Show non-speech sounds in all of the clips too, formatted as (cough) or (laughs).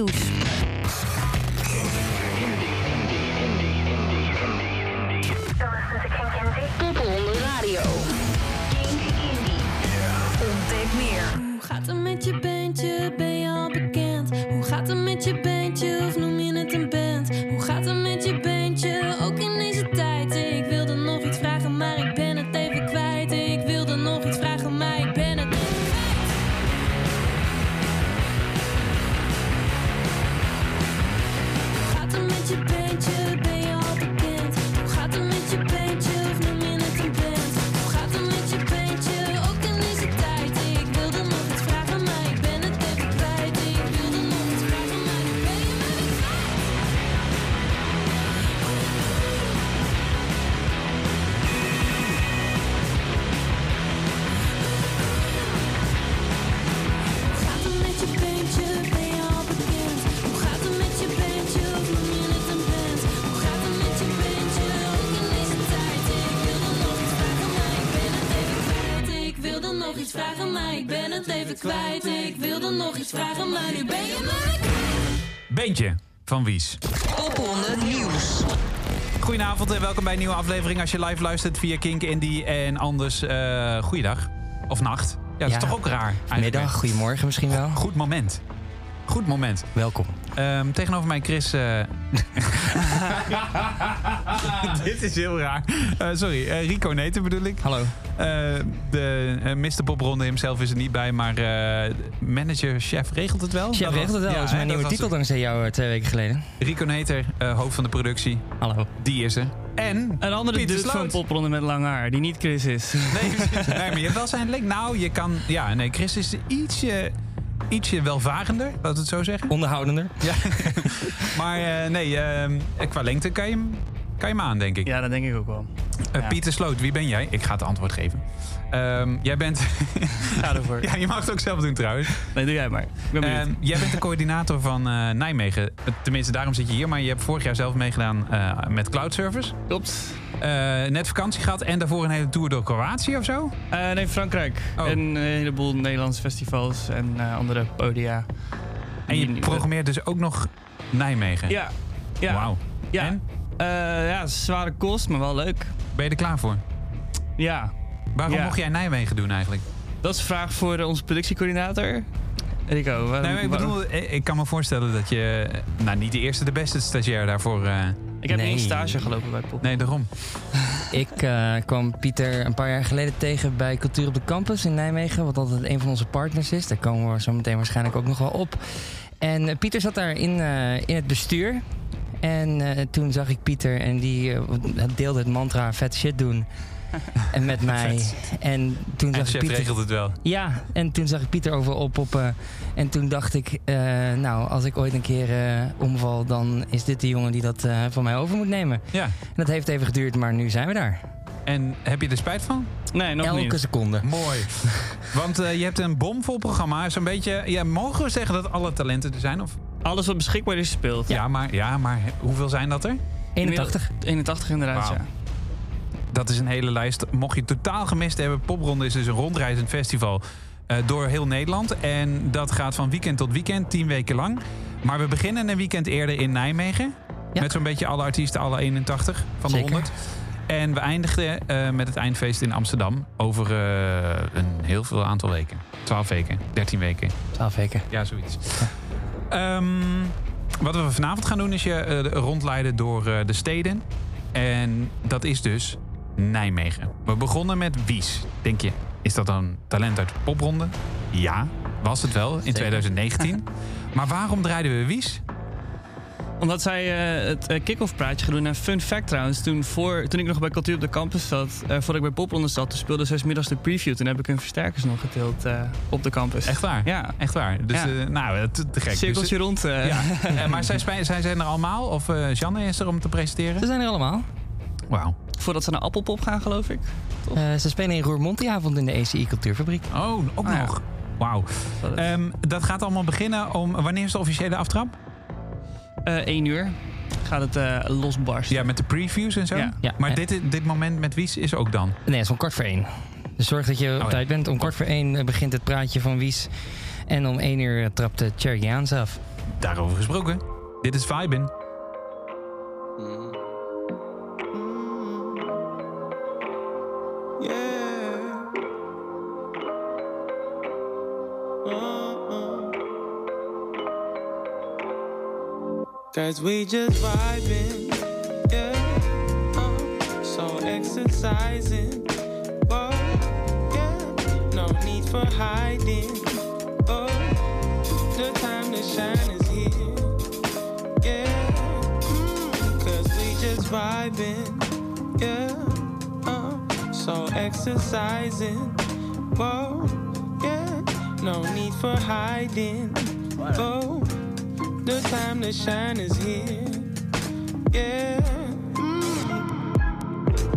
nieuws. Kwijt. Ik wilde nog iets vragen, maar nu ben je. Beentje van Wies. Popronde nieuws. Goedenavond en welkom bij een nieuwe aflevering. Als je live luistert via Kink Indie en anders, eh goeiedag. Of nacht. Ja, dat is toch ook raar. eigenlijk. Middag, goedemorgen misschien wel. Goed moment. Goed moment. Welkom. Ehm, tegenover mij Chris. eh, (laughs) (laughs) Dit is heel raar. Eh, sorry, Rico Neten bedoel ik. Hallo. Eh, de uh, Mr. Popronde hemzelf is er niet bij, maar eh, manager, chef regelt het wel? Chef Dat regelt het wel. was- dat is ja, mijn nieuwe titel was dankzij jou eh, twee weken geleden. Rico Neter, eh, hoofd van de productie, Hallo. die is er. En Een andere Pieter dude Sloot. van popronde met lang haar, die niet Chris is. (laughs) Nee, nee, maar je hebt wel zijn link. Nou, je kan... Ja, nee, Chris is ietsje, ietsje welvarender, laten we het zo zeggen. Onderhoudender. Ja. (laughs) maar eh, nee, ehm, qua lengte kan je, hem, kan je hem aan, denk ik. Ja, dat denk ik ook wel. Eh, ja. Pieter Sloot, wie ben jij? Ik ga het antwoord geven. Ehm, jij bent... (laughs) Ga ervoor. (laughs) ja, je mag het ook zelf doen trouwens. Nee, doe jij maar. Ik ben. Ehm, jij bent de coördinator van eh, Nijmegen. Tenminste, daarom zit je hier. Maar je hebt vorig jaar zelf meegedaan eh, met Cloud Service. Klopt. Net vakantie gehad en daarvoor een hele tour door Kroatië of zo. Nee, Frankrijk. Oh. En een heleboel Nederlandse festivals en andere podia. En je programmeert dus ook nog Nijmegen. Ja. Ja. Wauw. Ja. En? Eh, ja, zware kost, maar wel leuk. Ben je er klaar voor? Ja. Waarom Ja. mocht jij Nijmegen doen eigenlijk? Dat is een vraag voor eh, onze productiecoördinator. Rico, waarom- Nee, ik bedoel, eh, ik kan me voorstellen dat je... Nou, niet de eerste, de beste stagiair daarvoor... eh, Ik heb Nee. één stage gelopen bij Pop. nee, daarom. (laughs) Ik eh, kwam Pieter een paar jaar geleden tegen bij Cultuur op de Campus in Nijmegen. Wat altijd een van onze partners is. Daar komen we zo meteen waarschijnlijk ook nog wel op. En Pieter zat daar in, eh, in het bestuur. En eh, toen zag ik Pieter en die eh, deelde het mantra vet shit doen. (laughs) en met mij. En toen En zag ik Pieter... regelt het wel. Ja, en toen zag ik Pieter overal oppoppen. En toen dacht ik, eh, nou, als ik ooit een keer eh, omval, dan is dit de jongen die dat eh, van mij over moet nemen. Ja. En dat heeft even geduurd, maar nu zijn we daar. En heb je er spijt van? Nee, nog Elke niet. seconde. Mooi. (laughs) Want eh, je hebt een bomvol programma. Zo'n beetje... Ja, mogen we zeggen dat alle talenten er zijn? Of? Alles wat beschikbaar is gespeeld. Ja, maar, ja, maar hoeveel zijn dat er? 81. 81 inderdaad, ja. Dat is een hele lijst. Mocht je het totaal gemist hebben, Popronde is dus een rondreizend festival eh, door heel Nederland. En dat gaat van weekend tot weekend, tien weken lang. Maar we beginnen een weekend eerder in Nijmegen. Ja. Met zo'n beetje alle artiesten, alle 81 van Zeker. de 100. En we eindigden eh, met het eindfeest in Amsterdam over eh, een heel veel aantal weken. 12 weken, 13 weken. 12 weken. Ja, zoiets. Ehm, wat we vanavond gaan doen is je eh, rondleiden door eh, de steden. En dat is dus Nijmegen. We begonnen met Wies. Denk je, is dat een talent uit de popronde? Ja, was het wel in Zeker. 2019. (laughs) maar waarom draaiden we Wies? Omdat zij eh, het eh, kick-off praatje gaan doen. En fun fact trouwens, toen, voor, toen ik nog bij Cultuur op de Campus zat, eh, voordat ik bij Popronde zat, toen speelde ze 's middags de preview. Toen heb ik hun versterkers nog getild eh, op de campus. Echt waar? Ja. Echt waar. Dus Ja. eh, nou, te, te gek. Cirkeltje Dus, rond. eh. ja. (laughs) Eh, maar zij, spij- zij zijn er allemaal? Of eh Janne is er om te presenteren? Ze zijn er allemaal. Wauw. Voordat ze naar Appelpop gaan, geloof ik. Eh, ze spelen in Roermond die avond in de ECI Cultuurfabriek. Oh, ook Ah, ja. nog. Wauw. Ehm, dat gaat allemaal beginnen om... Wanneer is de officiële aftrap? Eh, één uur gaat het eh, losbarsten. Ja, met de previews en zo? Ja. Ja. Maar Eh, dit, dit moment met Wies is ook dan? Nee, het is om kwart voor één. Dus zorg dat je op ja. tijd bent. Om kwart voor één eh, begint het praatje van Wies. En om één uur eh, trapt de Cherry af. Daarover gesproken. Dit is Vibin. Cause we just vibing, yeah. Uh, so exercising, whoa, yeah. No need for hiding, oh. The time to shine is here, yeah. Mm, Cause we just vibing, yeah. Uh, so exercising, whoa, yeah. No need for hiding, oh. The time to shine is here. Yeah. mm.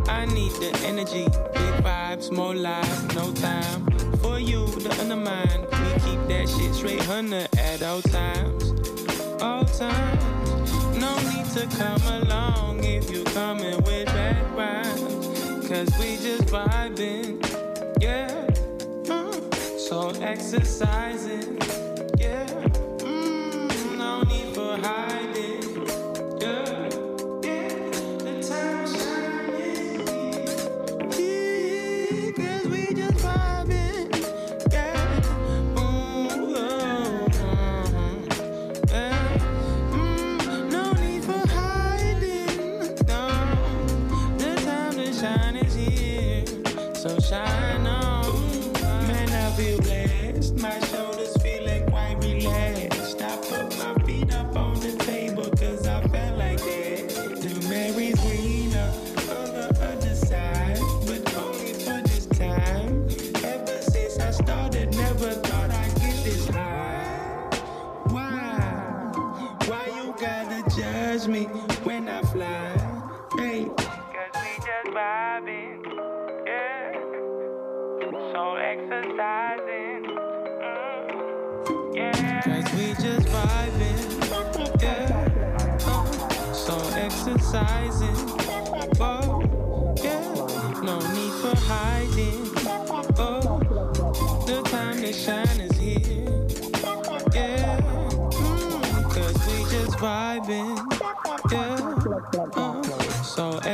I need the energy, big vibes, more life, no time for you to undermine. We keep that shit straight, hundred at all times, all times. No need to come along if you coming with bad vibes, cause we just vibing, yeah. Mm. So exercising don't need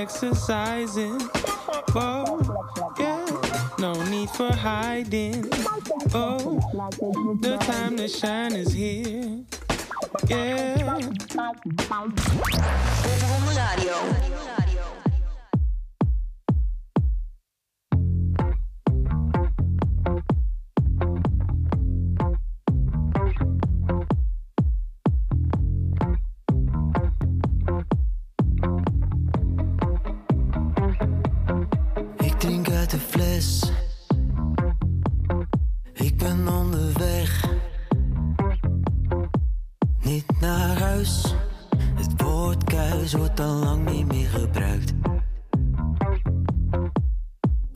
exercising, Oh, yeah. No need for hiding, oh. The time to shine is here, yeah. Kuis wordt al lang niet meer gebruikt.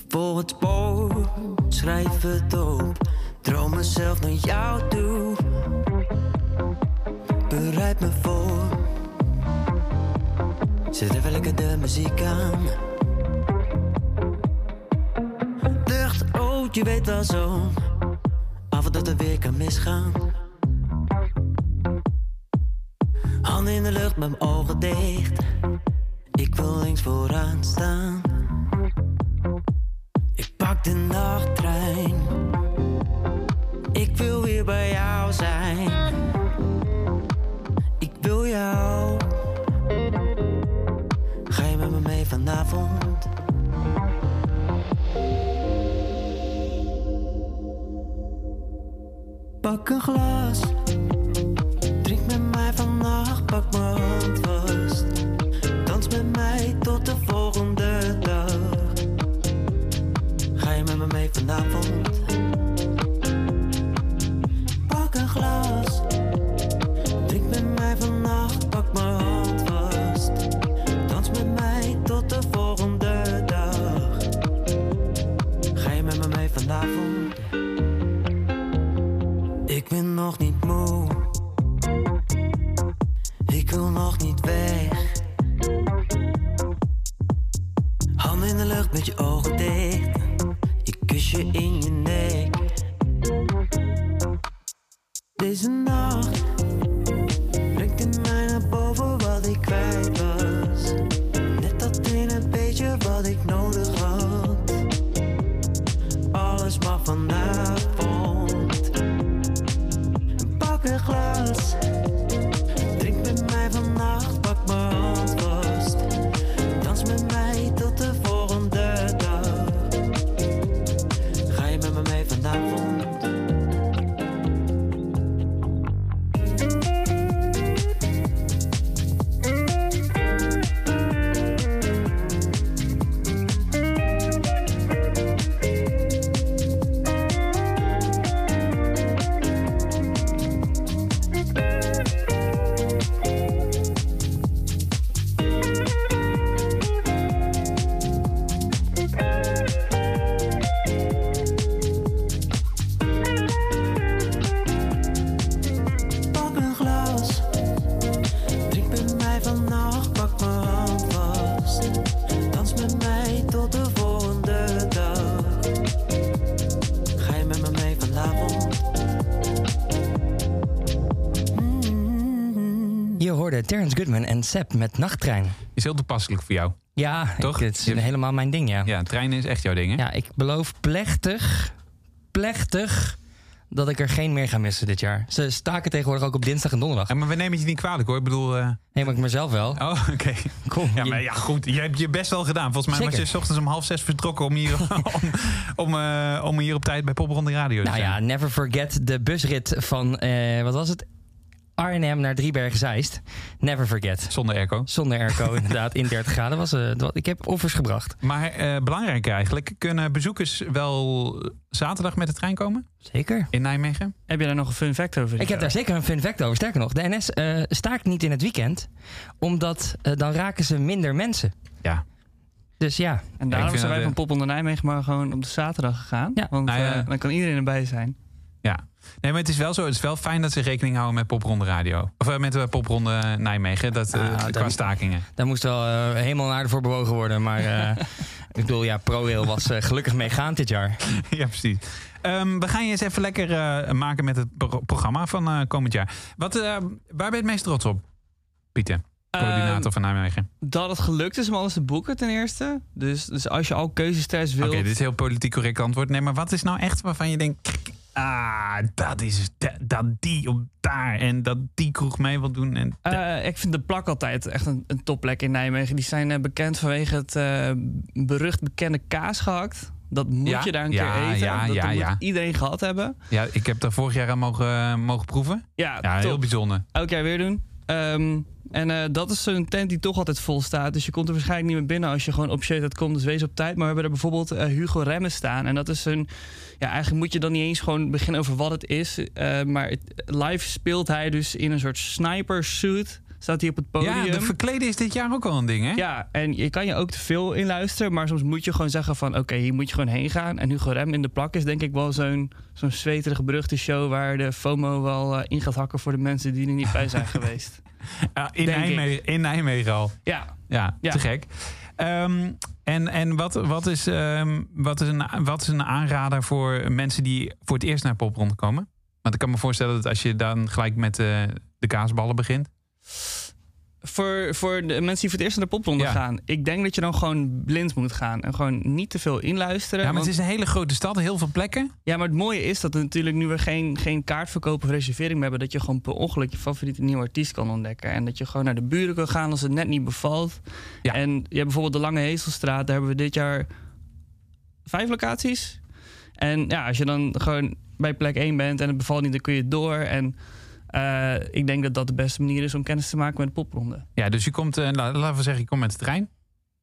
Voor het spoor, schrijf het op. Droom mezelf naar jou toe. Bereid me voor. Zet even lekker de muziek aan. lucht, oh, je weet wel zo. Af dat het weer kan misgaan. Hoorde Terrence Goodman en Seb met Nachttrein. Is heel toepasselijk voor jou. Ja, Toch? Het is helemaal mijn ding, ja. Ja, treinen is echt jouw ding, hè? Ja, ik beloof plechtig, plechtig dat ik er geen meer ga missen dit jaar. Ze staken tegenwoordig ook op dinsdag en donderdag. Ja, maar we nemen het je niet kwalijk, hoor. Ik bedoel... Nee, maar ik mezelf wel. Oh, oké. (laughs) Kom, Ja, maar ja, goed. Je hebt je best wel gedaan. Volgens mij was je 's ochtends om half zes vertrokken om hier, (laughs) om, om, eh, om hier op tijd bij Popronde Radio te Nou zijn. ja, never forget de busrit van, eh, wat was het? Arnhem naar Driebergen-Zeist. Never forget. Zonder airco. Zonder airco, (laughs) inderdaad, in 30 graden was het. wat- Ik heb offers gebracht. Maar eh, belangrijk eigenlijk, kunnen bezoekers wel zaterdag met de trein komen Zeker. in Nijmegen? Heb je daar nog een fun fact over? Ik heb daar zeker een fun fact over. Sterker nog, de NS eh, staakt niet in het weekend, omdat dan raken ze minder mensen. Ja. Dus ja, En daarom vind zijn wij van Pop onder Nijmegen maar gewoon op de zaterdag gegaan. Ja. Want Nou ja. dan kan iedereen erbij zijn. Ja. Nee, maar het is wel zo. Het is wel fijn dat ze rekening houden met Popronde Radio. Of eh, met de Popronde Nijmegen. Dat, eh, Ah, qua stakingen. daar moest wel eh, helemaal naar voor bewogen worden. Maar eh, (laughs) ik bedoel, ja, ProRail was eh, gelukkig meegaand dit jaar. (laughs) ja, precies. Ehm, we gaan je eens even lekker eh, maken met het pro- programma van eh, komend jaar. Wat, eh, waar ben je het meest trots op, Pieter? Coördinator Ehm, van Nijmegen. dat het gelukt is om alles te boeken ten eerste. Dus, dus als je al keuzestress Oké, wilt... dit is heel politiek correct antwoord. Nee, maar wat is nou echt waarvan je denkt... Ah, dat is dat, dat die op daar en dat die kroeg mee wil doen. En Eh, ik vind de plak altijd echt een, een topplek in Nijmegen. Die zijn eh, bekend vanwege het eh, berucht bekende kaasgehakt. Dat moet Ja, je daar een ja, keer eten. ja, dat moet iedereen gehad hebben. ja, ik heb daar vorig jaar aan mogen, mogen proeven. Ja, heel bijzonder. Elk jaar weer doen. Ehm, en dat is een tent die toch altijd vol staat. Dus je komt er waarschijnlijk niet meer binnen als je gewoon op shit komt. Dus wees op tijd. Maar we hebben er bijvoorbeeld Hugo Remmen staan. En dat is een... Ja, eigenlijk moet je dan niet eens gewoon beginnen over wat het is. Eh, maar het- live speelt hij dus in een soort sniper suit. Staat hij op het podium. Ja, de verkleden is dit jaar ook al een ding, hè? Ja, en je kan je ook te veel inluisteren. Maar soms moet je gewoon zeggen van... oké, hier moet je gewoon heen gaan. En Hugo Rem in de plak is denk ik wel zo'n zo'n zweterige beruchte show... waar de FOMO wel eh, in gaat hakken voor de mensen die er niet bij zijn (laughs) geweest. In. Nijmegen, in Nijmegen al. Ja, Ja, Ja. te gek. Ehm, en en wat, wat, is, ehm, wat, is een, wat is een aanrader voor mensen die voor het eerst naar Popronde komen? Want ik kan me voorstellen dat als je dan gelijk met eh, de kaasballen begint. Voor, voor de mensen die voor het eerst naar de popronde Ja. gaan. Ik denk dat je dan gewoon blind moet gaan. En gewoon niet te veel inluisteren. Ja, maar want- het is een hele grote stad, heel veel plekken. ja, maar het mooie is dat we natuurlijk nu we geen, geen kaartverkoop of reservering meer hebben... dat je gewoon per ongeluk je favoriete nieuwe artiest kan ontdekken. En dat je gewoon naar de buren kan gaan als het net niet bevalt. Ja. En je hebt bijvoorbeeld de Lange Hezelstraat. Daar hebben we dit jaar vijf locaties. En ja, als je dan gewoon bij plek 1 bent en het bevalt niet, dan kun je door. En eh, ik denk dat dat de beste manier is om kennis te maken met de popronde. Ja, dus je komt, eh, la- laten we zeggen, je komt met de trein.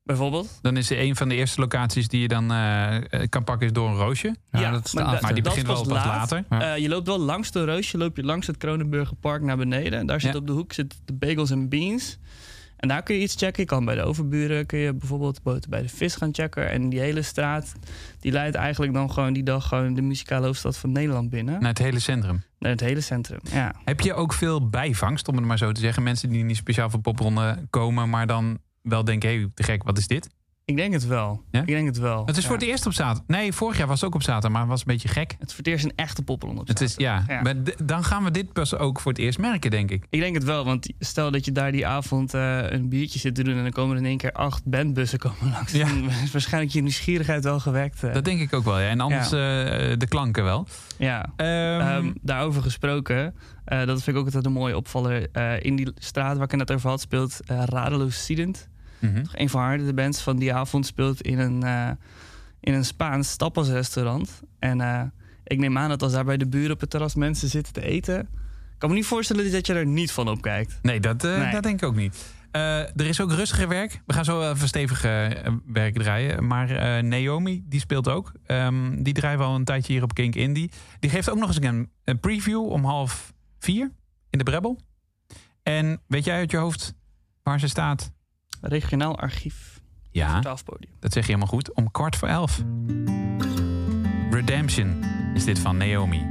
Bijvoorbeeld. Dan is een van de eerste locaties die je dan eh, kan pakken is door een roosje. Ja, dat maar, die begint wel pas laat. later. Ja. Eh, je loopt wel langs de roosje, loop je langs het Kronenburger Park naar beneden. Daar zit Ja. op de hoek zit de Bagels and Beans. En daar kun je iets checken. Je kan bij de overburen kun je bijvoorbeeld boten bij de vis gaan checken. En die hele straat, die leidt eigenlijk dan gewoon die dag gewoon de muzikale hoofdstad van Nederland binnen. Naar het hele centrum. Naar het hele centrum. Ja. Heb je ook veel bijvangst, om het maar zo te zeggen? Mensen die niet speciaal voor popronde komen, maar dan wel denken, hé, hey, te gek, wat is dit? Ik denk het wel. Ja? Ik denk het wel. Het is voor het eerst op zaterdag. Nee, vorig jaar was het ook op zaterdag, maar het was een beetje gek. Het is voor het eerst een echte popronde op Het is, ja, Ja. Maar d- dan gaan we dit pas ook voor het eerst merken, denk ik. Ik denk het wel, want stel dat je daar die avond eh, een biertje zit te doen... en dan komen er in één keer acht bandbussen komen (laughs) langs. Ja. Dan is waarschijnlijk je nieuwsgierigheid wel gewekt. eh. Dat denk ik ook wel, ja. En anders eh, de klanken wel. ja. Ehm, Ehm, daarover gesproken, dat vind ik ook altijd een mooie opvaller. In die straat waar ik het net over had, speelt Radeloos Een van haar de bands van die avond speelt in een, eh, in een Spaans tapasrestaurant. En eh, ik neem aan dat als daar bij de buren op het terras mensen zitten te eten... Ik kan me niet voorstellen dat je er niet van opkijkt. Nee, dat, eh, Nee. dat denk ik ook niet. Er is ook rustiger werk. We gaan zo even stevig werk draaien. Maar Naomi, die speelt ook. Ehm, die draaien we al een tijdje hier op Kink Indie. Die geeft ook nog eens een, een preview om half vier in de Brebbel. En weet jij uit je hoofd waar ze staat? Regionaal archief. Ja, dat zeg je helemaal goed. Om kwart voor elf. Redemption is dit van Naomi.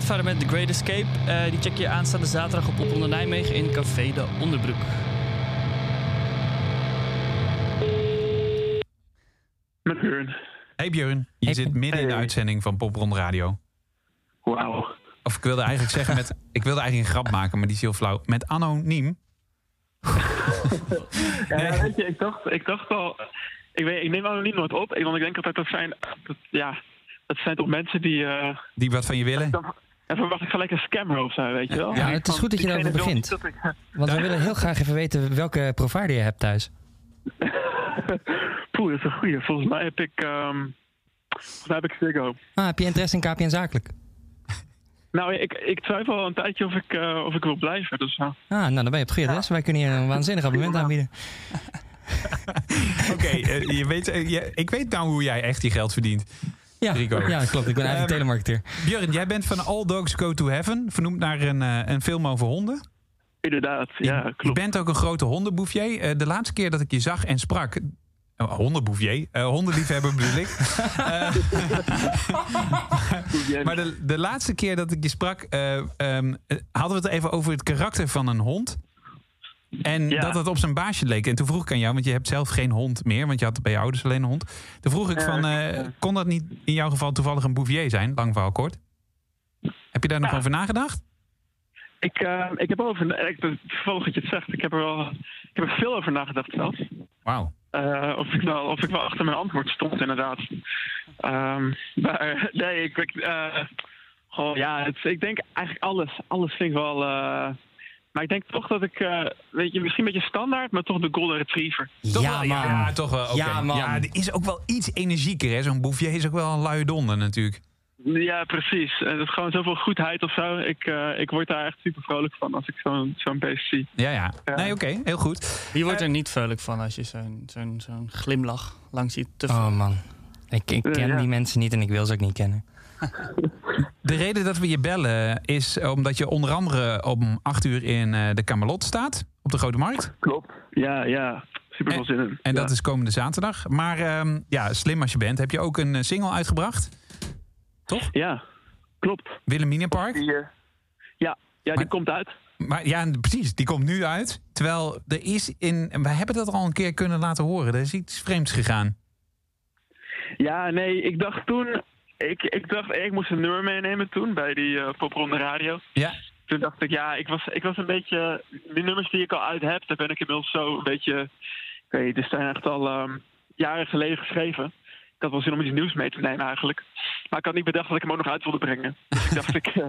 Baatvader met The Great Escape. Eh, die check je aanstaande zaterdag op Opronde Nijmegen in Café de Onderbroek. Met Björn. Hey Björn, je Hey. zit midden in de uitzending van Popron Radio. Wauw. Of ik wilde eigenlijk zeggen met... (laughs) Ik wilde eigenlijk een grap maken, maar die is heel flauw. Met anoniem. Ja, Nee. weet je, ik dacht, ik dacht al... Ik, weet, ik neem anoniem nooit op, want ik denk altijd dat zijn... Dat, ja, dat zijn toch mensen die... eh, Die wat van je willen. En verwacht ik gelijk een scammer of zo, weet je wel? Ja, het is goed dat je daarover begint. niet dat ik- Want we (laughs) willen heel graag even weten welke provider je hebt thuis. Poeh, dat is een goeie. Volgens mij heb ik... volgens mij heb ik Ziggo. Ah, heb je interesse in KPN Zakelijk? (laughs) Nou, ik, ik twijfel al een tijdje of ik, eh, of ik wil blijven. Dus, eh, Ah, nou dan ben je op het goede adres. Wij kunnen hier een waanzinnig abonnement aanbieden. (laughs) Oké, eh, je weet, je- ik weet nou hoe jij echt je geld verdient. Ja, Rico. ja klopt. Ik ben eigenlijk Ehm, telemarketeer. Björn, jij bent van All Dogs Go to Heaven. Vernoemd naar een, eh, een film over honden. inderdaad, ja, Je klopt. bent ook een grote hondenbouffier. Eh, de laatste keer dat ik je zag en sprak... eh, hondenbouffier, eh, hondenliefhebber bedoel ik. (laughs) Eh, maar de, de laatste keer dat ik je sprak... eh, ehm, eh, hadden we het even over het karakter van een hond. En Ja. dat het op zijn baasje leek. En toen vroeg ik aan jou, want je hebt zelf geen hond meer... want je had bij je ouders alleen een hond. Toen vroeg ik van, eh, kon dat niet in jouw geval toevallig een bouvier zijn? Lang verhaal kort. Heb je daar nog Ja. over nagedacht? Ik, eh, ik heb over... Ik, toevallig dat je het zegt. Ik heb er wel... Ik heb er veel over nagedacht zelfs. Wauw. Eh, of, ik wel, of ik wel achter mijn antwoord stond, inderdaad. Ehm, maar (laughs) nee, ik... ik goh, ja, het, ik denk eigenlijk alles. Alles vind ik wel... eh, maar ik denk toch dat ik... eh, weet je, misschien een beetje standaard, maar toch de Golden Retriever. Toch Ja, wel? man. Ja, toch wel. oké. Ja, man. Ja, er is ook wel iets energieker. hè. Zo'n bouvier is ook wel een luie donder natuurlijk. Ja, precies. En het is gewoon zoveel goedheid of zo. Ik, eh, ik word daar echt super vrolijk van als ik zo'n zo'n beest zie. Ja, ja. Ja. Nee, oké. heel goed. Wie wordt er niet vrolijk van als je zo'n zo'n zo'n glimlach langs ziet te Oh man. Ik, ik ken ja. die mensen niet en ik wil ze ook niet kennen. (laughs) De reden dat we je bellen is omdat je onder andere om acht uur in eh, de Camelot staat. Op de Grote Markt. Klopt. Ja, ja. Super veel zin in. En dat is komende zaterdag. Maar ehm, ja, slim als je bent. Heb je ook een eh, single uitgebracht? Ja, klopt. Wilhelminapark. Die, eh, ja, ja, die Maar- komt uit. Maar ja, precies. Die komt nu uit. Terwijl er is in... en Wij hebben dat al een keer kunnen laten horen. Er is iets vreemds gegaan. Ja, nee, ik dacht toen... Ik, ik dacht, ik moest een nummer meenemen toen bij die eh popronde radio. Ja. Toen dacht ik, ja, ik was, ik was een beetje... Die nummers die ik al uit heb, daar ben ik inmiddels zo een beetje... Ik weet die zijn echt al ehm, jaren geleden geschreven. Ik had wel zin om iets nieuws mee te nemen eigenlijk. Maar ik had niet bedacht dat ik hem ook nog uit wilde brengen. Dus ik dacht, (laughs) ik... eh,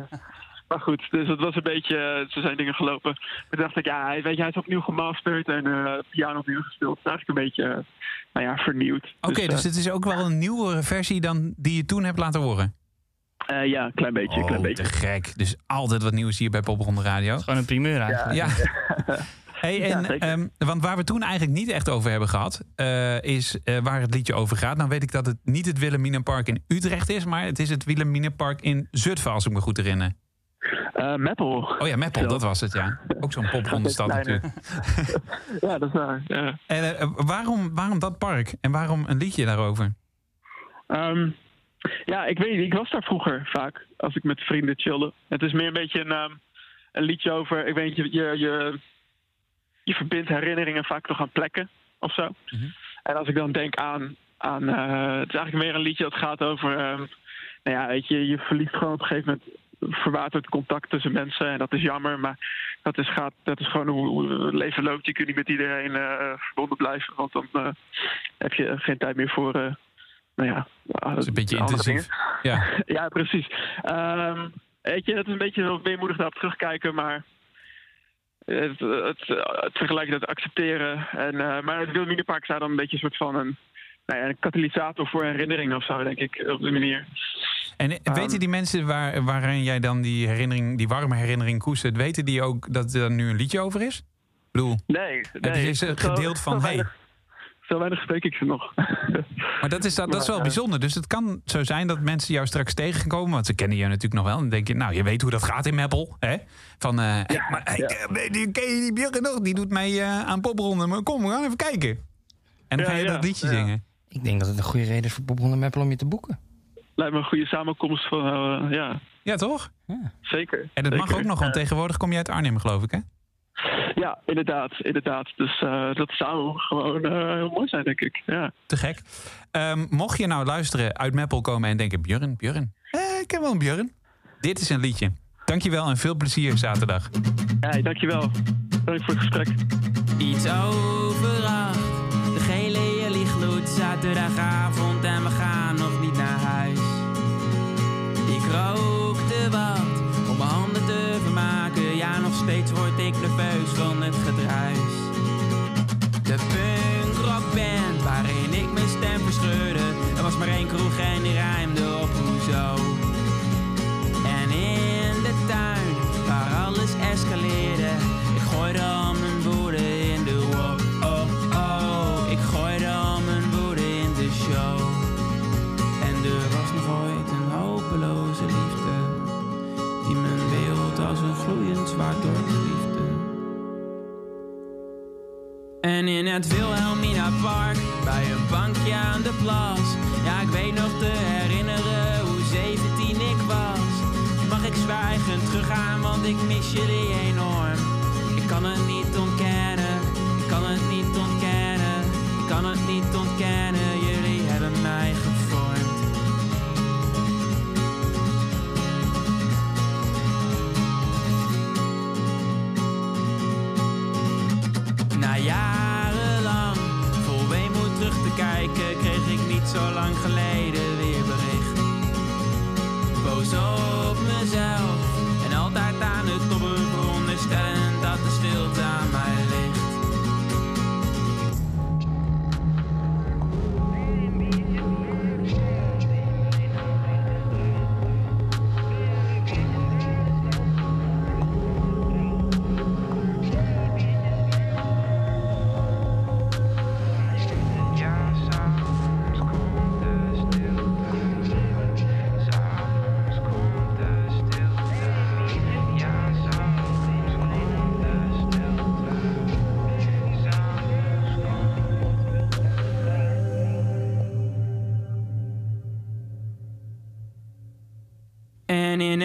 maar goed, dus het was een beetje... eh, Zo zijn dingen gelopen. Toen dacht ik, ja, weet je, hij is opnieuw gemasterd en eh piano opnieuw gespeeld. Het is eigenlijk een beetje, nou ja, vernieuwd. Oké, dus, eh, het is ook wel een nieuwere versie dan die je toen hebt laten horen. eh, ja, een klein beetje, een klein Oh, beetje. te gek. Dus altijd wat nieuws hier bij Popronde Radio. Gewoon een primeur eigenlijk. Ja. (laughs) Hey, en, Ja, ehm, want waar we toen eigenlijk niet echt over hebben gehad, eh, is eh, waar het liedje over gaat. Nou weet ik dat het niet het Wilhelminapark in Utrecht is, maar het is het Wilhelminapark in Zutphen, als ik me goed herinner. Eh Meppel. Oh ja, Meppel, dat was het, ja. Ook zo'n popronde stad Kleine. natuurlijk. (laughs) Ja, dat is waar. Ja. En eh, waarom, waarom dat park? En waarom een liedje daarover? Ehm, ja, ik weet niet. Ik was daar vroeger vaak als ik met vrienden chillde. Het is meer een beetje een, ehm, een liedje over. Ik weet niet, je, je, je, je verbindt herinneringen vaak nog aan plekken of zo. Mhm. En als ik dan denk aan. aan eh, het is eigenlijk meer een liedje dat gaat over. ehm, nou ja, weet je, je verliest gewoon op een gegeven moment. Verwaterd contact tussen mensen. En dat is jammer, maar dat is, gaat, dat is gewoon hoe, hoe het leven loopt. Je kunt niet met iedereen eh, verbonden blijven, want dan eh, heb je geen tijd meer voor. eh, nou ja, Dat is een beetje intensief. Ja. (laughs) Ja, precies. Ehm, weet je, het is een beetje wel weemoedig daarop terugkijken, maar het, het, het tegelijkertijd accepteren. En, maar het Wilhelminapark zou dan een beetje een soort van een, nou ja, een katalysator voor herinneringen of zo, denk ik, op die manier. En eh, weten die mensen waar, waarin jij dan die herinnering, die warme herinnering koestert, weten die ook dat er nu een liedje over is? Ik bedoel, Nee, nee. het is een Zo- gedeelte zo van, hey, Zo weinig spreek ik ze nog. (laughs) Maar dat is, dat, dat is wel Ja. bijzonder. Dus het kan zo zijn dat mensen jou straks tegenkomen. Want ze kennen je natuurlijk nog wel. En dan denk je, nou, je weet hoe dat gaat in Meppel. Hè? Van, eh, hey, maar, hey, eh, die- ken je die Björn nog? Die doet eh, aan popronden. Maar kom, we gaan even kijken. En dan Ja, ga je ja, dat liedje ja. zingen. Ik denk dat het een goede reden is voor Popronde Meppel om je te boeken. lijkt me een goede samenkomst van, eh, ja, Ja, toch? zeker. En dat mag ook nog, want tegenwoordig kom je uit Arnhem, geloof ik, hè? Ja, inderdaad, inderdaad. Dus eh, dat zou gewoon eh, heel mooi zijn, denk ik. Ja. Te gek. Ehm, mocht je nou luisteren uit Meppel komen en denken... Björn, Björn, eh, ik ken wel een Björn. Dit is een liedje. Dankjewel en veel plezier zaterdag. Ja, dankjewel. Dank voor het gesprek. Iets over zaterdagavond en we gaan nog niet naar huis. Ik rookte wat om mijn handen te vermaken. Ja, nog steeds word ik nerveus van het gedruis. De punkrockband waarin ik mijn stem verscheurde. Er was maar één kroeg en die rijmde op hoezo. En in de tuin, waar alles escaleerde, ik gooide al mijn En in het Wilhelmina Park, bij een bankje aan de plas. Ja, ik weet nog te herinneren hoe 17 ik was. Mag ik zwijgend teruggaan, want ik mis jullie enorm. Ik kan het niet ontkennen, ik kan het niet ontkennen. Ik kan het niet ontkennen,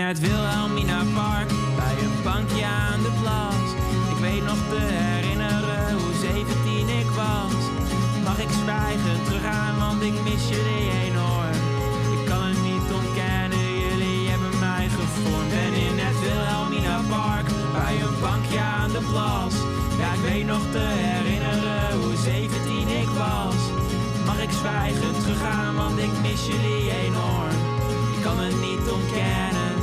In het Wilhelmina Park, bij een bankje aan de plas. Ik weet nog te herinneren hoe 17 ik was. Mag ik zwijgen teruggaan, want ik mis jullie enorm. Ik kan het niet ontkennen, jullie hebben mij gevormd. En in het Wilhelmina Park, bij een bankje aan de plas. Ja, ik weet nog te herinneren hoe 17 ik was. Mag ik zwijgen teruggaan, want ik mis jullie enorm. Ik kan het niet ontkennen,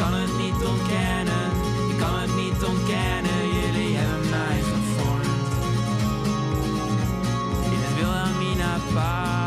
kan het niet ontkennen, ik kan het niet ontkennen, jullie hebben mij gevormd. In het Wilhelmina Park,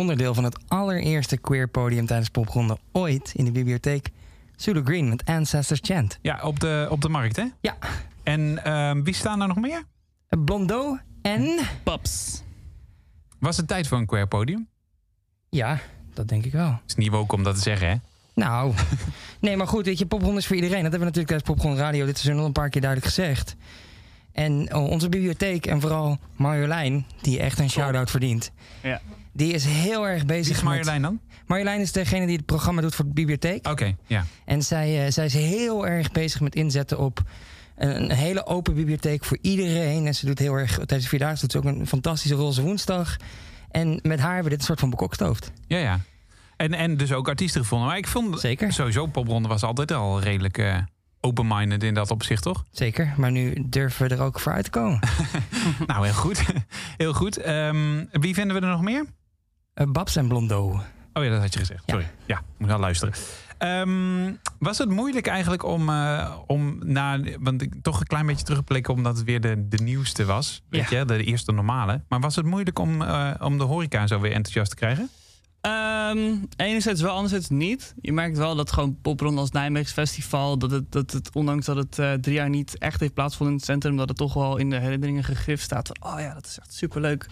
Onderdeel van het allereerste queer podium tijdens popronde ooit in de bibliotheek. Zulu Green met Ancestors Chant. Ja, op de, op de markt, hè? Ja. En ehm, wie staan er nog meer? Blondeau en... Paps. Was het tijd voor een queer podium? Ja, dat denk ik wel. is niet woke om dat te zeggen, hè? Nou, (laughs) nee, maar goed, weet je, popronde is voor iedereen. Dat hebben we natuurlijk tijdens popronde radio dit seizoen al een paar keer duidelijk gezegd. En oh, onze bibliotheek en vooral Marjolein, die echt een shout-out verdient. Ja. Die is heel erg bezig Wie is Marjolein dan? Marjolein is degene die het programma doet voor de bibliotheek. Oké, ja. En zij, eh, zij is heel erg bezig met inzetten op een, hele open bibliotheek voor iedereen. En ze doet heel erg, tijdens de Vierdaagse doet ze ook een fantastische roze woensdag. En met haar hebben we dit een soort van bekokstoofd. Ja, ja. En, en dus ook artiesten gevonden. Maar ik vond Zeker. sowieso popronde was altijd al redelijk eh, open-minded in dat opzicht, toch? Zeker, maar nu durven we er ook voor uit te komen. (laughs) nou, heel goed. heel goed. Ehm, wie vinden we er nog meer? Eh, Babs en Blondeau. Oh ja, dat had je gezegd. Sorry. Ja, moet wel luisteren. Ehm, was het moeilijk eigenlijk om, eh, om na, want ik toch een klein beetje terugblikken omdat het weer de, de nieuwste was, weet Ja. je, de eerste normale. Maar was het moeilijk om, eh, om de horeca zo weer enthousiast te krijgen? Ehm, enerzijds wel, anderzijds niet. Je merkt wel dat gewoon Popronde als Nijmeegs festival... Dat het, dat het, ondanks dat het eh, drie jaar niet echt heeft plaatsgevonden in het centrum... dat het toch wel in de herinneringen gegrift staat. Van, oh ja, dat is echt superleuk.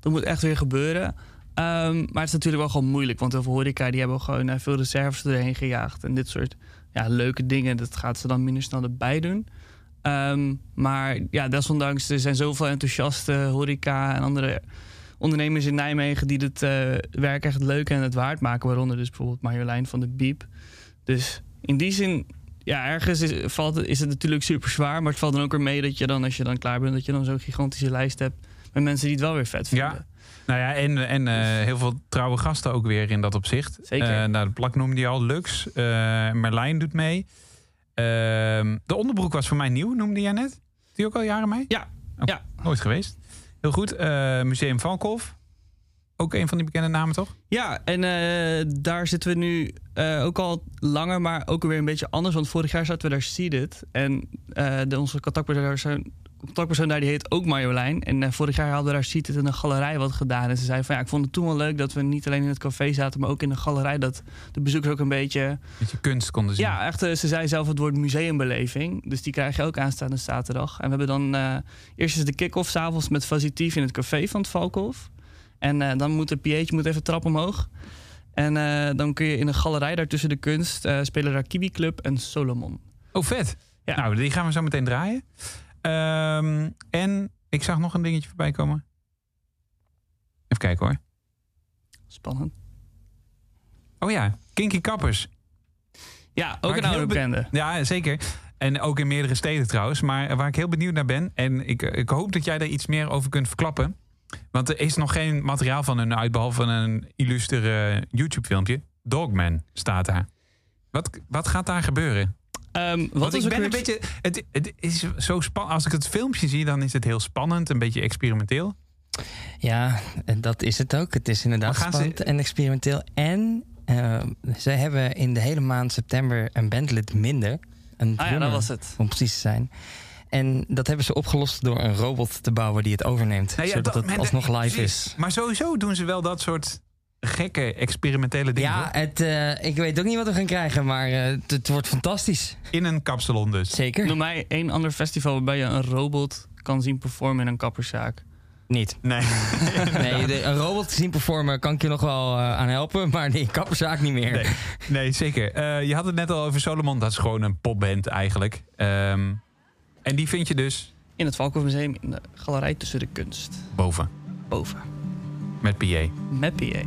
Dat moet echt weer gebeuren. Ehm, maar het is natuurlijk wel gewoon moeilijk. Want heel veel horeca die hebben gewoon eh, veel reserves erheen gejaagd. En dit soort ja, leuke dingen, dat gaat ze dan minder snel erbij doen. Ehm, maar ja, desondanks, er zijn zoveel enthousiaste horeca en andere ondernemers in Nijmegen die het eh, werk echt leuk en het waard maken. Waaronder dus bijvoorbeeld Marjolein van de Biep. Dus in die zin, ja, ergens is, is het natuurlijk super zwaar. Maar het valt dan ook weer mee dat je dan, als je dan klaar bent, dat je dan zo'n gigantische lijst hebt met mensen die het wel weer vet vinden. Ja. Nou ja, en, en eh, heel veel trouwe gasten ook weer in dat opzicht. Zeker. Eh, nou, de plak noemde je al. Lux. eh, Merlijn doet mee. Ehm, de onderbroek was voor mij nieuw, noemde jij net. Die ook al jaren mee? Ja. Oh, ja. Nooit geweest. Heel goed. Museum Valkhof. Ook een van die bekende namen, toch? Ja, en daar zitten we nu ook al langer, maar ook weer een beetje anders. Want vorig jaar zaten we daar seated. En eh, de, onze contactpersonen contactpersoon daar die heet ook Marjolein. En eh, vorig jaar hadden we daar Ziet het in een galerij wat gedaan. En ze zei van ja, ik vond het toen wel leuk dat we niet alleen in het café zaten, maar ook in de galerij. Dat de bezoekers ook een beetje. Dat je kunst konden zien. Ja, echt. eh, Ze zei zelf het woord museumbeleving. Dus die krijg je ook aanstaande zaterdag. En we hebben dan eh, eerst is de kick-off s'avonds met Vasitief in het café van het Valkhof. En dan moet de PH moet even trap omhoog. En dan kun je in een galerij daar tussen de kunst spelen daar Kiwi Club en Solomon. Oh, vet. Ja. Nou, die gaan we zo meteen draaien. Ehm, en ik zag nog een dingetje voorbij komen. Even kijken hoor. Spannend. Oh ja, Kinky Kappers. Ja, ook Waar een oude be- bekende. Ja, zeker. En ook in meerdere steden trouwens. Maar waar ik heel benieuwd naar ben. En ik, ik hoop dat jij daar iets meer over kunt verklappen. Want er is nog geen materiaal van hun uit. Behalve een illustere YouTube filmpje. Dogman staat daar. Wat, wat gaat daar gebeuren? Ehm, wat Want ik ben een beetje. Het, het is zo spannend. Als ik het filmpje zie, dan is het heel spannend. Een beetje experimenteel. Ja, en dat is het ook. Het is inderdaad ze- spannend en experimenteel. En eh, ze hebben in de hele maand september een bandlid minder. Een Ah ja, dat was het. Om precies te zijn. En dat hebben ze opgelost door een robot te bouwen die het overneemt. Nou ja, zodat dat- het alsnog live is. Maar sowieso doen ze wel dat soort gekke experimentele dingen. Ja, het, eh, ik weet ook niet wat we gaan krijgen, maar eh, het, het wordt fantastisch. In een kapsalon dus. Zeker. Noem mij één ander festival waarbij je een robot kan zien performen in een kapperszaak. Niet. Nee. (laughs) Nee, de- een robot te zien performen kan ik je nog wel eh, aan helpen, maar die kapperzaak niet meer. Nee, nee zeker. Eh, je had het net al over Solomon. Dat is gewoon een popband eigenlijk. Ehm, en die vind je dus In het Valkhof-museum in de galerij tussen de kunst. boven. Boven. Met PA. Met PA.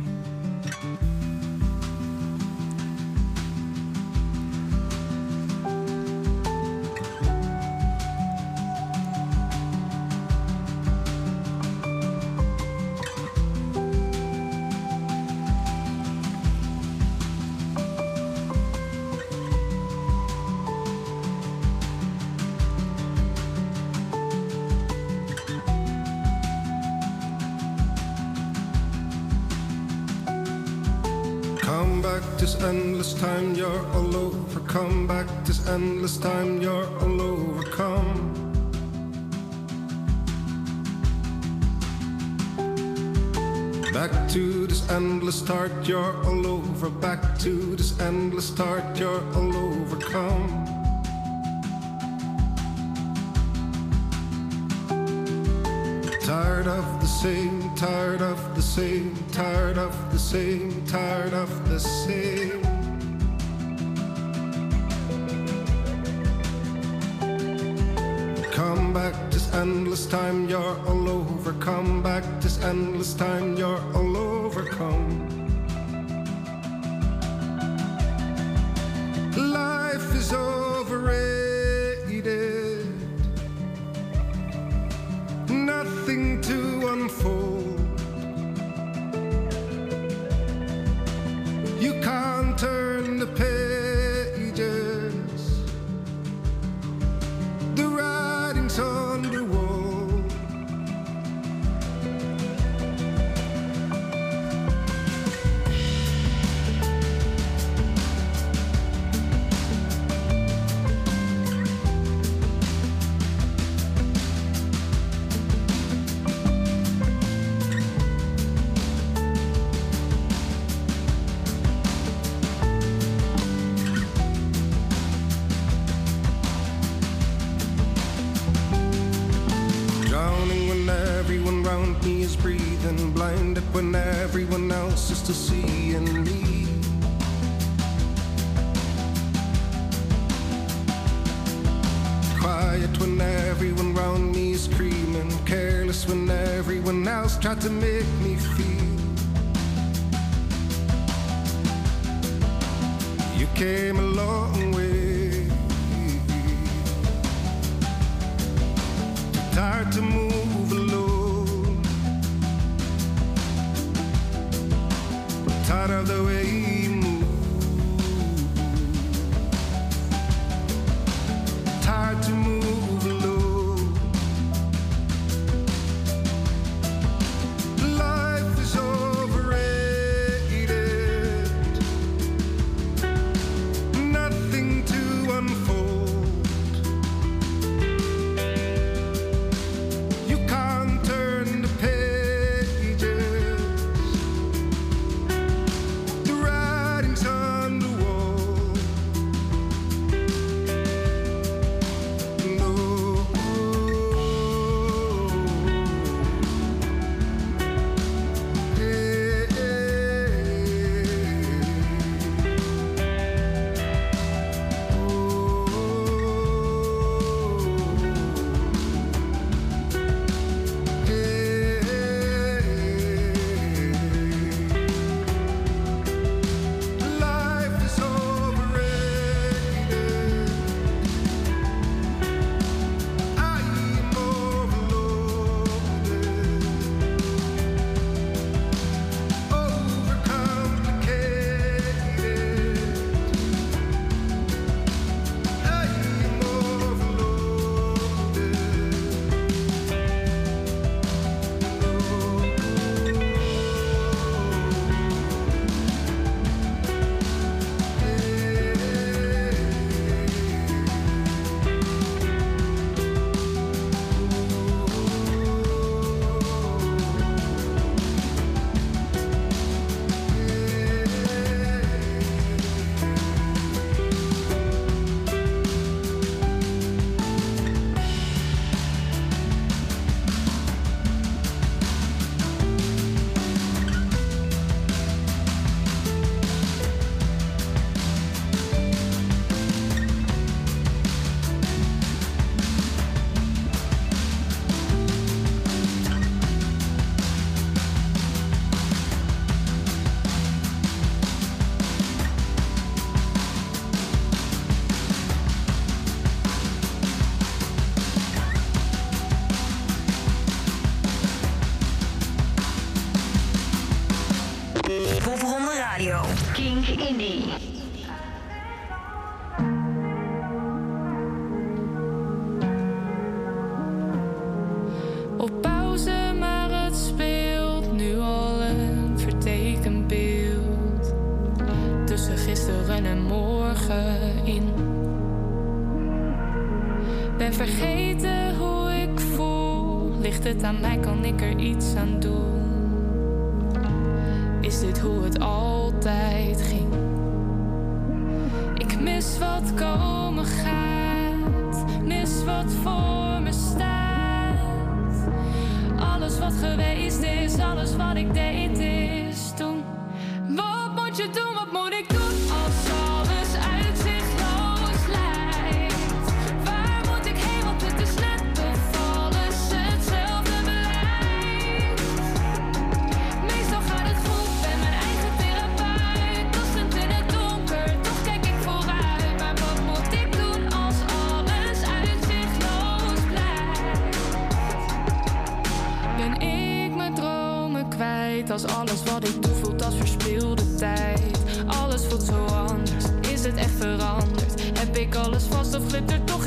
Endless time, you're all overcome. Back to this endless start, you're all over. Back to this endless start, you're all overcome. Tired of the same, tired of the same, tired of the same, tired of the same. This endless time, you're all overcome. Back this endless time, you're all overcome. Life is overrated. Nothing to unfold. Tired of the way er toch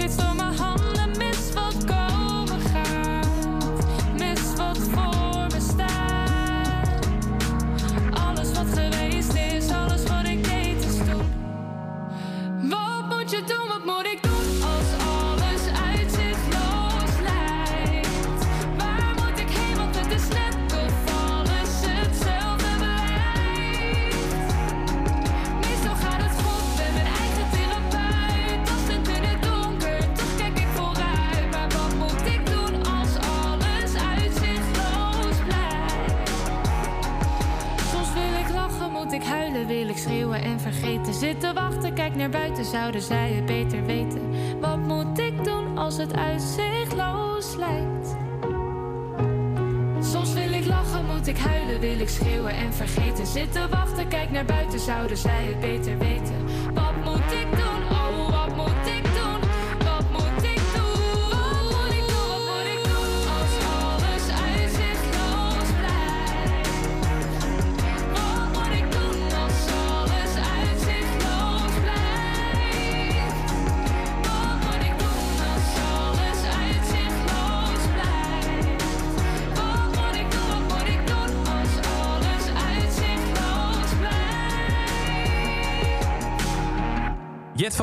zouden zij het beter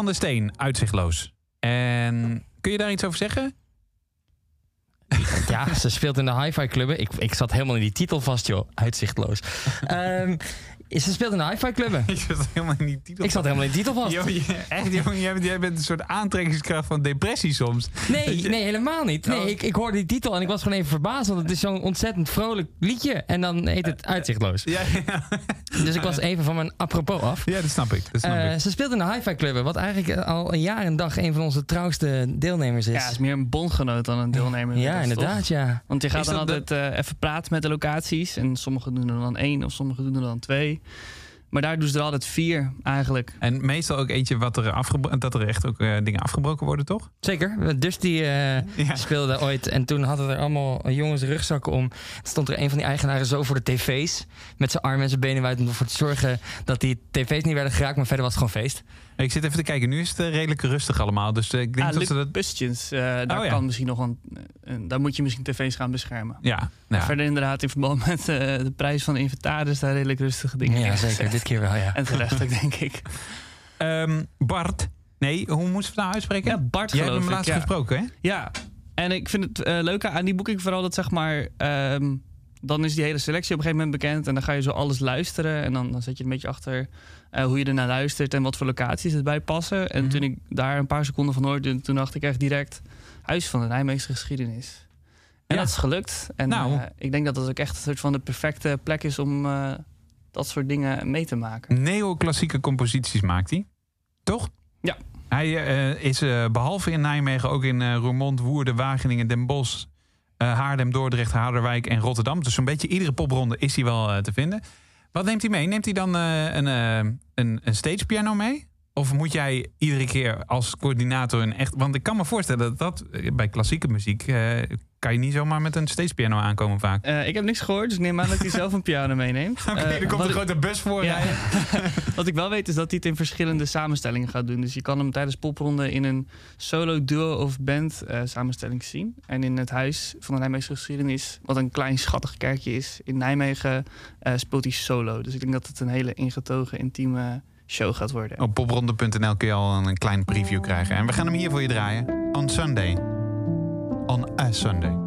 van der Steen, uitzichtloos. En kun je daar iets over zeggen? Ja, ze speelt in de hi-fi clubben. Ik, ik zat helemaal in die titel vast, joh. Uitzichtloos. Ehm, ze speelt in de hi-fi clubben. (laughs) Ik zat helemaal in die titel Ik zat helemaal in die titel vast. Je- echt, jongen, jij, bent- jij bent een soort aantrekkingskracht van depressie soms. Nee, je- nee, helemaal niet. Nee, Oh. ik, ik hoorde die titel en ik was gewoon even verbaasd. Want het is zo'n ontzettend vrolijk liedje. En dan heet het Uitzichtloos. Ja, ja. Dus ik was even van mijn apropos af. ja, dat snap ik. Dat snap Eh, ik. ze speelt in de hi-fi clubben. Wat eigenlijk al een jaar en dag een van onze trouwste deelnemers is. Ja, is meer een bondgenoot dan een deelnemer. Ja, inderdaad, toch? ja. Want je gaat Is dan de- altijd eh, even praten met de locaties. En sommigen doen er dan één of sommigen doen er dan twee. Maar daar doen ze er altijd vier eigenlijk. En meestal ook eentje wat er dat er echt ook eh, dingen afgebroken worden, toch? Zeker. Dus die eh, (laughs) Ja. speelde ooit. En toen hadden er allemaal jongens rugzakken om. Er stond er een van die eigenaren zo voor de tv's. Met zijn armen en zijn benen wijd. Om ervoor te zorgen dat die tv's niet werden geraakt. Maar verder was het gewoon feest. Ik zit even te kijken. Nu is het eh, redelijk rustig allemaal. Dus eh, ik denk Ah, dat ze dat... Bustjens, eh, daar Oh, ja. kan misschien nog een, Daar moet je misschien tv's gaan beschermen. Ja, ja. Verder inderdaad in verband met eh, de prijs van de inventaris... daar redelijk rustige dingen Ja, zeker. Dit keer wel, ja. En terecht ook, denk ik. (laughs) Ehm, Bart. Nee, hoe moet ze het nou uitspreken? Ja, Bart Jij hebt hem laatst ja. gesproken, hè? Ja, en ik vind het eh, leuke aan die boeking vooral dat zeg maar... ehm, dan is die hele selectie op een gegeven moment bekend... en dan ga je zo alles luisteren... en dan, dan zet je een beetje achter eh, hoe je ernaar luistert... en wat voor locaties erbij passen. En Mhm. toen ik daar een paar seconden van hoorde... toen dacht ik echt direct... Huis van de Nijmeegse geschiedenis. En Ja. dat is gelukt. En Nou. eh, ik denk dat dat ook echt een soort van de perfecte plek is... om eh, dat soort dingen mee te maken. Neoclassieke composities maakt hij. Toch? Ja. Hij is eh, behalve in Nijmegen ook in Roermond, Woerden, Wageningen, Den Bosch, eh, Haarlem, Dordrecht, Harderwijk en Rotterdam. Dus zo'n beetje iedere popronde is hij wel eh, te vinden. Wat neemt hij mee? Neemt hij dan eh, een, een, een stagepiano mee? Of moet jij iedere keer als coördinator een echt... Want ik kan me voorstellen dat dat bij klassieke muziek... kan je niet zomaar met een stagepiano aankomen vaak. Eh, ik heb niks gehoord, dus ik neem aan dat hij zelf een piano meeneemt. (laughs) Oké, Eh, er komt een grote bus voor. Ja. (laughs) Wat ik wel weet is dat hij het in verschillende samenstellingen gaat doen. Dus je kan hem tijdens popronde in een solo, duo of band eh, samenstelling zien. En in het huis van de Nijmeegse geschiedenis, wat een klein schattig kerkje is in Nijmegen, speelt hij solo. Dus ik denk dat het een hele ingetogen, intieme show gaat worden. Op popronde.nl kun je al een klein preview krijgen. En we gaan hem hier voor je draaien. On Sunday. On a Sunday.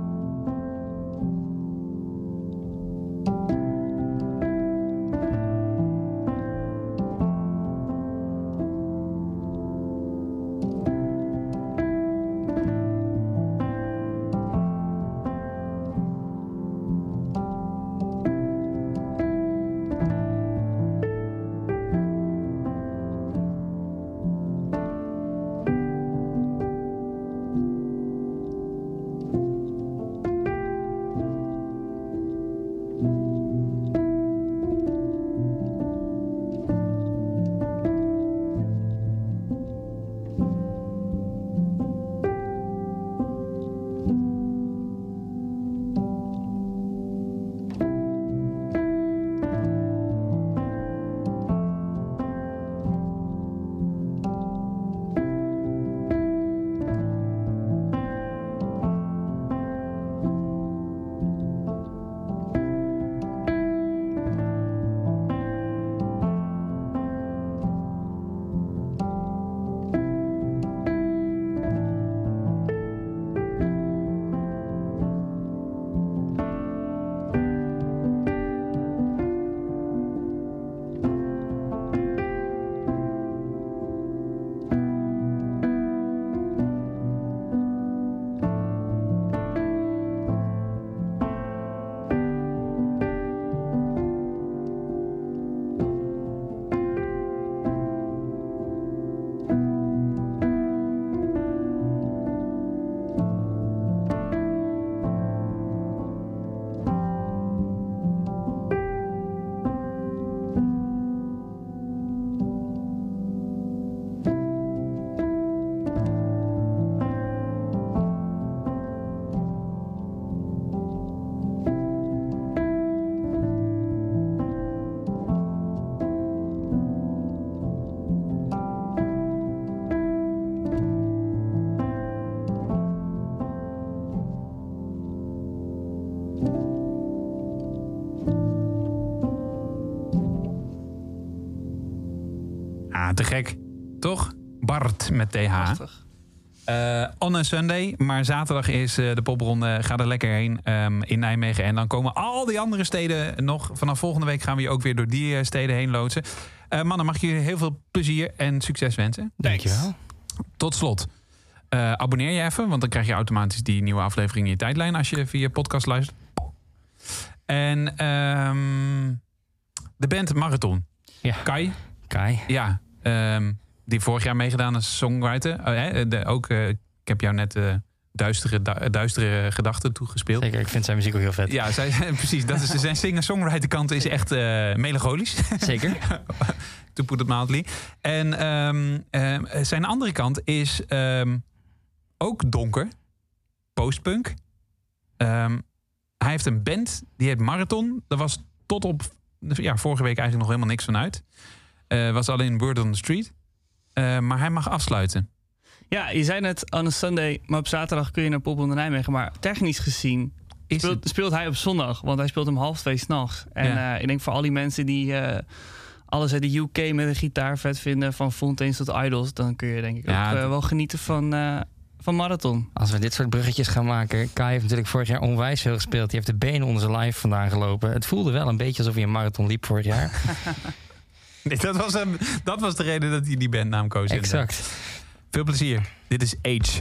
Gek. Toch? Bart met TH. Eh, on a Sunday. Maar zaterdag is eh, de popronde. Ga er lekker heen ehm, in Nijmegen. En dan komen al die andere steden nog. Vanaf volgende week gaan we je ook weer door die eh, steden heen loodsen. Eh, mannen, mag ik jullie heel veel plezier en succes wensen. Dankjewel. Tot slot. eh, abonneer je even, want dan krijg je automatisch die nieuwe aflevering in je tijdlijn als je via podcast luistert. En ehm, de band Marathon. Ja. Kai. Kai. Ja, ehm, die vorig jaar meegedaan als songwriter. Oh, hè, de, ook, eh, ik heb jou net eh, duistere, du- duistere gedachten toegespeeld. Zeker, ik vind zijn muziek ook heel vet. Ja, zij, (laughs) precies. Dat is, zijn singer-songwriter kant is echt eh, melancholisch. Zeker. (laughs) to put it mildly. En ehm, ehm, zijn andere kant is ook donker. Postpunk. Ehm, hij heeft een band, die heet Marathon. Daar was tot op ja, vorige week eigenlijk nog helemaal niks van uit. Eh, was alleen Word on the Street. Eh, maar hij mag afsluiten. Ja, je zei net on a Sunday, maar op zaterdag kun je naar Pop onder Nijmegen. Maar technisch gezien speelt, speelt hij op zondag, want hij speelt om half twee s'nachts. En Ja. eh, ik denk voor al die mensen die eh, alles uit de UK met een gitaar vet vinden, van Fountains tot Idols, dan kun je denk ik Ja, ook wel genieten van, eh, van Marathon. Als we dit soort bruggetjes gaan maken. Kai heeft natuurlijk vorig jaar onwijs veel gespeeld. Die heeft de benen onder zijn lijf vandaan gelopen. Het voelde wel een beetje alsof hij een marathon liep vorig jaar. (laughs) (laughs) Nee, dat, was hem, dat was de reden dat hij die bandnaam koos. Exact. inderdaad. Veel plezier. Dit is Age.